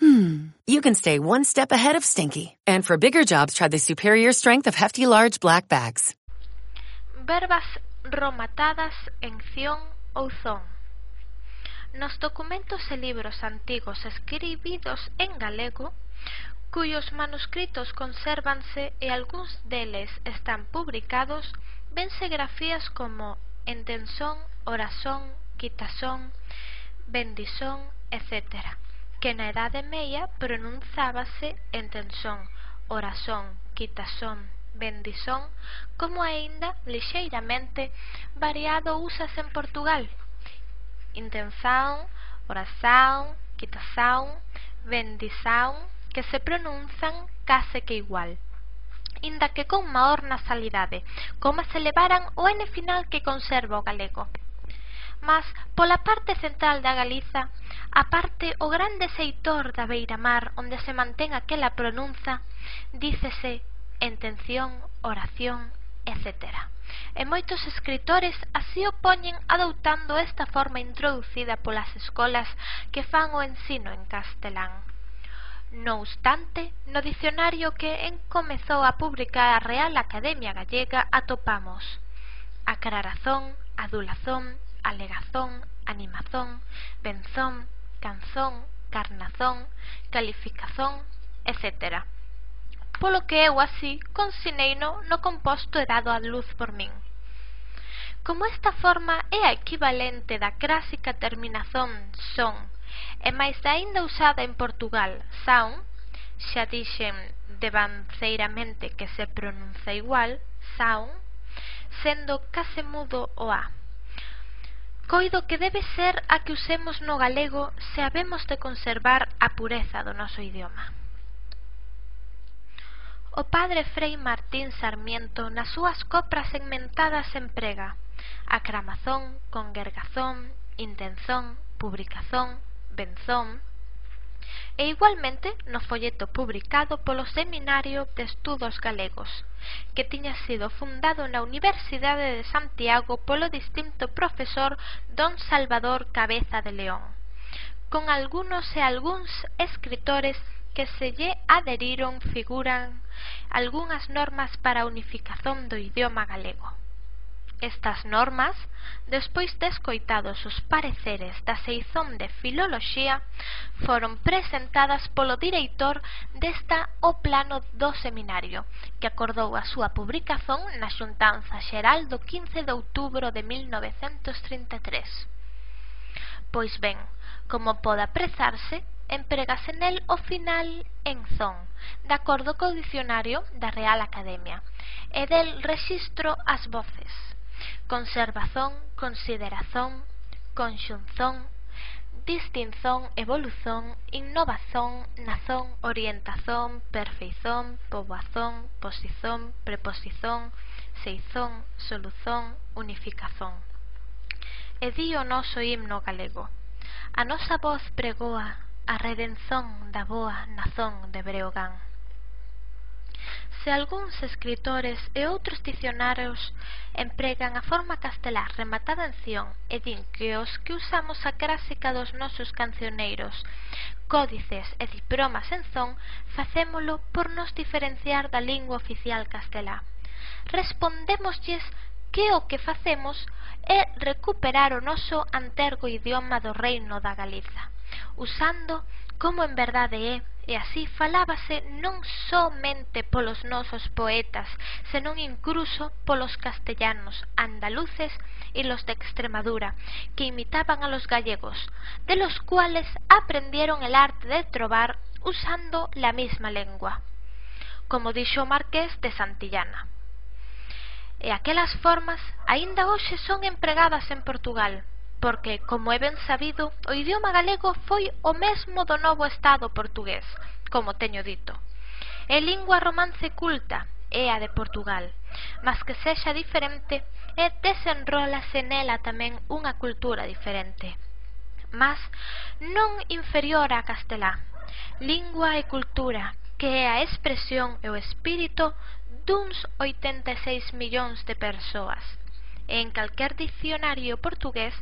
hmm, you can stay one step ahead of stinky. And for bigger jobs, try the superior strength of Hefty Large Black Bags. Verbas romatadas en ción ou zón. Nos documentos e libros antigos escribidos en galego, cuyos manuscritos consérvanse e algúns deles están publicados, vense grafías como entensón, orazón, quitasón, bendizón, etc., que na Idade Meia pronunzábase entensón, orazón, orasón, quitasón, bendisón, como aínda lixeiramente variado úsase en Portugal. Intensaun, orasaun, quitasaun, bendisaun, que se pronunzan case que igual inda que con maior nasalidade, como se levaran o N final que conserva o galego mas pola parte central da Galiza, a parte o grande seitor da beira-mar onde se mantén aquela pronunza, dícese intención, oración, etc. E moitos escritores así o poñen adoptando esta forma introducida polas escolas que fan o ensino en castelán. No obstante, no dicionario que encomezou a publicar a Real Academia Gallega atopamos acrarazón, adulazón, alegazón, animazón, benzón, canzón, carnazón, calificazón, etc. Polo que eu así consineino no composto e dado a luz por min. Como esta forma é a equivalente da clásica terminación son, e máis aínda usada en Portugal, sound, xa dixen devanceiramente que se pronuncia igual, sound, sendo case mudo o A coido que debe ser a que usemos no galego se habemos de conservar a pureza do noso idioma. O padre Frei Martín Sarmiento nas súas copras segmentadas emprega acramazón, congergazón, intenzón, publicazón, benzón, e igualmente no folleto publicado polo Seminario de Estudos Galegos, que tiña sido fundado na Universidade de Santiago polo distinto profesor don Salvador Cabeza de León, con algunos e algúns escritores que se lle adheriron figuran algunhas normas para a unificación do idioma galego. Estas normas, despois de escoitados os pareceres da Seizón de Filoloxía, foron presentadas polo director desta o plano do seminario, que acordou a súa publicación na Xuntanza Xeral do 15 de outubro de 1933. Pois ben, como pode aprezarse, empregase nel o final en zon, de acordo co dicionario da Real Academia, e del rexistro as voces. Conservación, consideración, conxunción, distinción, evolución, innovación, nazón, orientación, perfeición, poboación, posición, preposición, seizón, solución, unificación. E di o noso himno galego. A nosa voz pregoa a redención da boa nazón de Breogán se algúns escritores e outros dicionarios empregan a forma castelar rematada en ción e din que os que usamos a crásica dos nosos cancioneiros, códices e diplomas en zón, facémolo por nos diferenciar da lingua oficial castelá. Respondémoslles que o que facemos é recuperar o noso antergo idioma do reino da Galiza, usando como en verdade é E así falábase non somente polos nosos poetas, senón incluso polos castellanos, andaluces e los de Extremadura, que imitaban a los gallegos, de los cuales aprendieron el arte de trobar usando la misma lengua, como dixo o marqués de Santillana. E aquelas formas aínda hoxe son empregadas en Portugal, porque, como é ben sabido, o idioma galego foi o mesmo do novo Estado portugués, como teño dito. É lingua romance culta, é a de Portugal, mas que sexa diferente e desenrolase nela tamén unha cultura diferente. Mas non inferior a castelá, lingua e cultura, que é a expresión e o espírito duns 86 millóns de persoas. En calquer dicionario portugués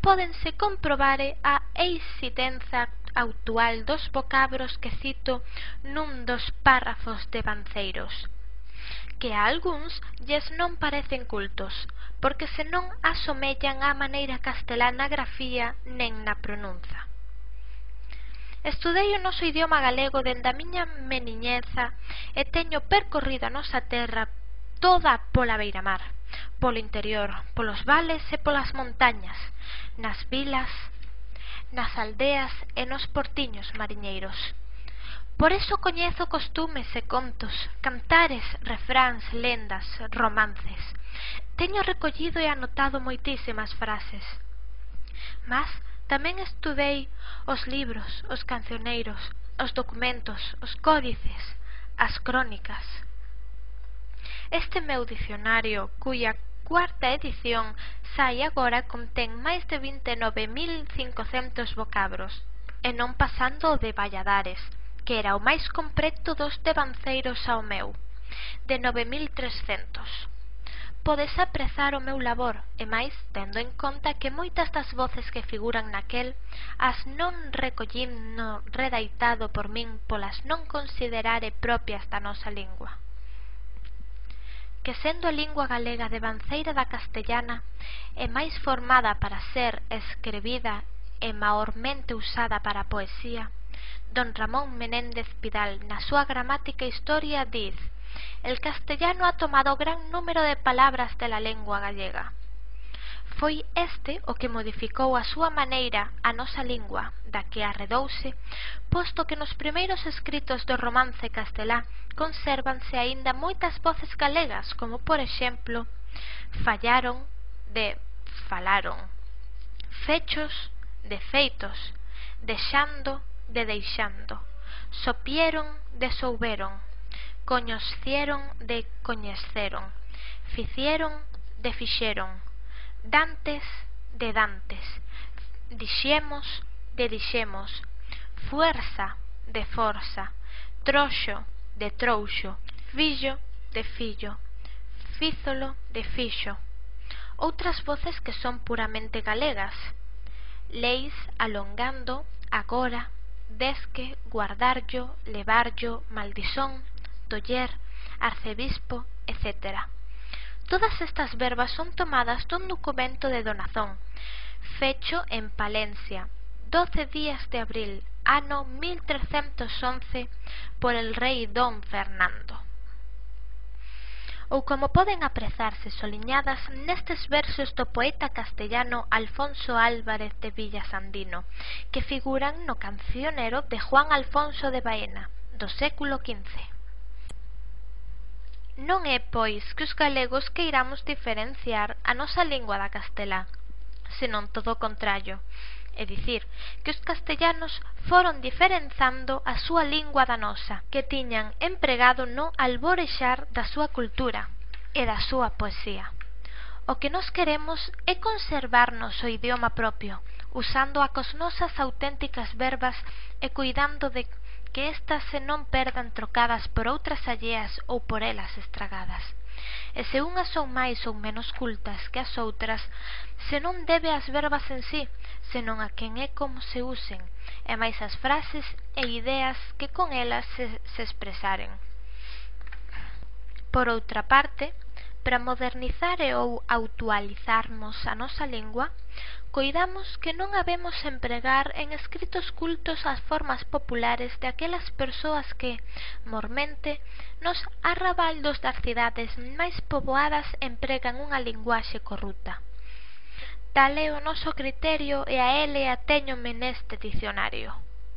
pódense comprobar a existencia actual dos vocabros que cito nun dos párrafos de Banceiros, que a algúns lles non parecen cultos, porque se non asomellan á maneira castelá na grafía nen na pronunza. Estudei o noso idioma galego dende a miña meniñeza e teño percorrido a nosa terra toda pola beiramar. mar polo interior, polos vales e polas montañas, nas vilas, nas aldeas e nos portiños mariñeiros. Por eso coñezo costumes e contos, cantares, refráns, lendas, romances. Teño recollido e anotado moitísimas frases. Mas tamén estudei os libros, os cancioneiros, os documentos, os códices, as crónicas. Este meu dicionario, cuya cuarta edición sai agora contén máis de 29.500 vocabros, e non pasando de Valladares, que era o máis completo dos devanceiros ao meu, de 9.300 podes aprezar o meu labor, e máis, tendo en conta que moitas das voces que figuran naquel as non recollín no redaitado por min polas non considerare propias da nosa lingua que sendo a lingua galega devanceira da castellana é máis formada para ser escribida e maormente usada para a poesía, don Ramón Menéndez Pidal na súa gramática historia diz El castellano ha tomado gran número de palabras de la lengua gallega. Foi este o que modificou a súa maneira a nosa lingua, da que arredouse, posto que nos primeiros escritos do romance castelá consérvanse aínda moitas voces galegas, como por exemplo fallaron de falaron, fechos de feitos, deixando de deixando, sopieron de souberon, coñecieron de coñeceron, ficieron de fixeron, Dantes de Dantes, Dixemos de Dixemos, Fuerza de Forza, Troxo de Trouxo, Fillo de Fillo, Fízolo de Fixo. Outras voces que son puramente galegas. Leis alongando, agora, desque, guardarllo, levarllo, maldisón, doller, arcebispo, etcétera. Todas estas verbas son tomadas dun documento de donazón, fecho en Palencia, 12 días de abril, ano 1311, por el rei Don Fernando ou como poden aprezarse soliñadas nestes versos do poeta castellano Alfonso Álvarez de Villasandino, que figuran no cancionero de Juan Alfonso de Baena, do século XV. Non é pois que os galegos queiramos diferenciar a nosa lingua da castelá, senón todo o contrario, é dicir, que os castellanos foron diferenzando a súa lingua da nosa, que tiñan empregado no alborexar da súa cultura e da súa poesía. O que nos queremos é conservarnos o idioma propio, usando a cos nosas auténticas verbas e cuidando de que estas se non perdan trocadas por outras alleas ou por elas estragadas. E se unhas son máis ou menos cultas que as outras, se non debe ás verbas en sí, senón a quen é como se usen, e máis as frases e ideas que con elas se, se expresaren. Por outra parte, para modernizar e ou autualizarmos a nosa lingua, coidamos que non habemos empregar en escritos cultos as formas populares de aquelas persoas que mormente nos arrabaldos das cidades máis poboadas empregan unha linguaxe corruta tal é o noso criterio e a ele a téñome neste dicionario.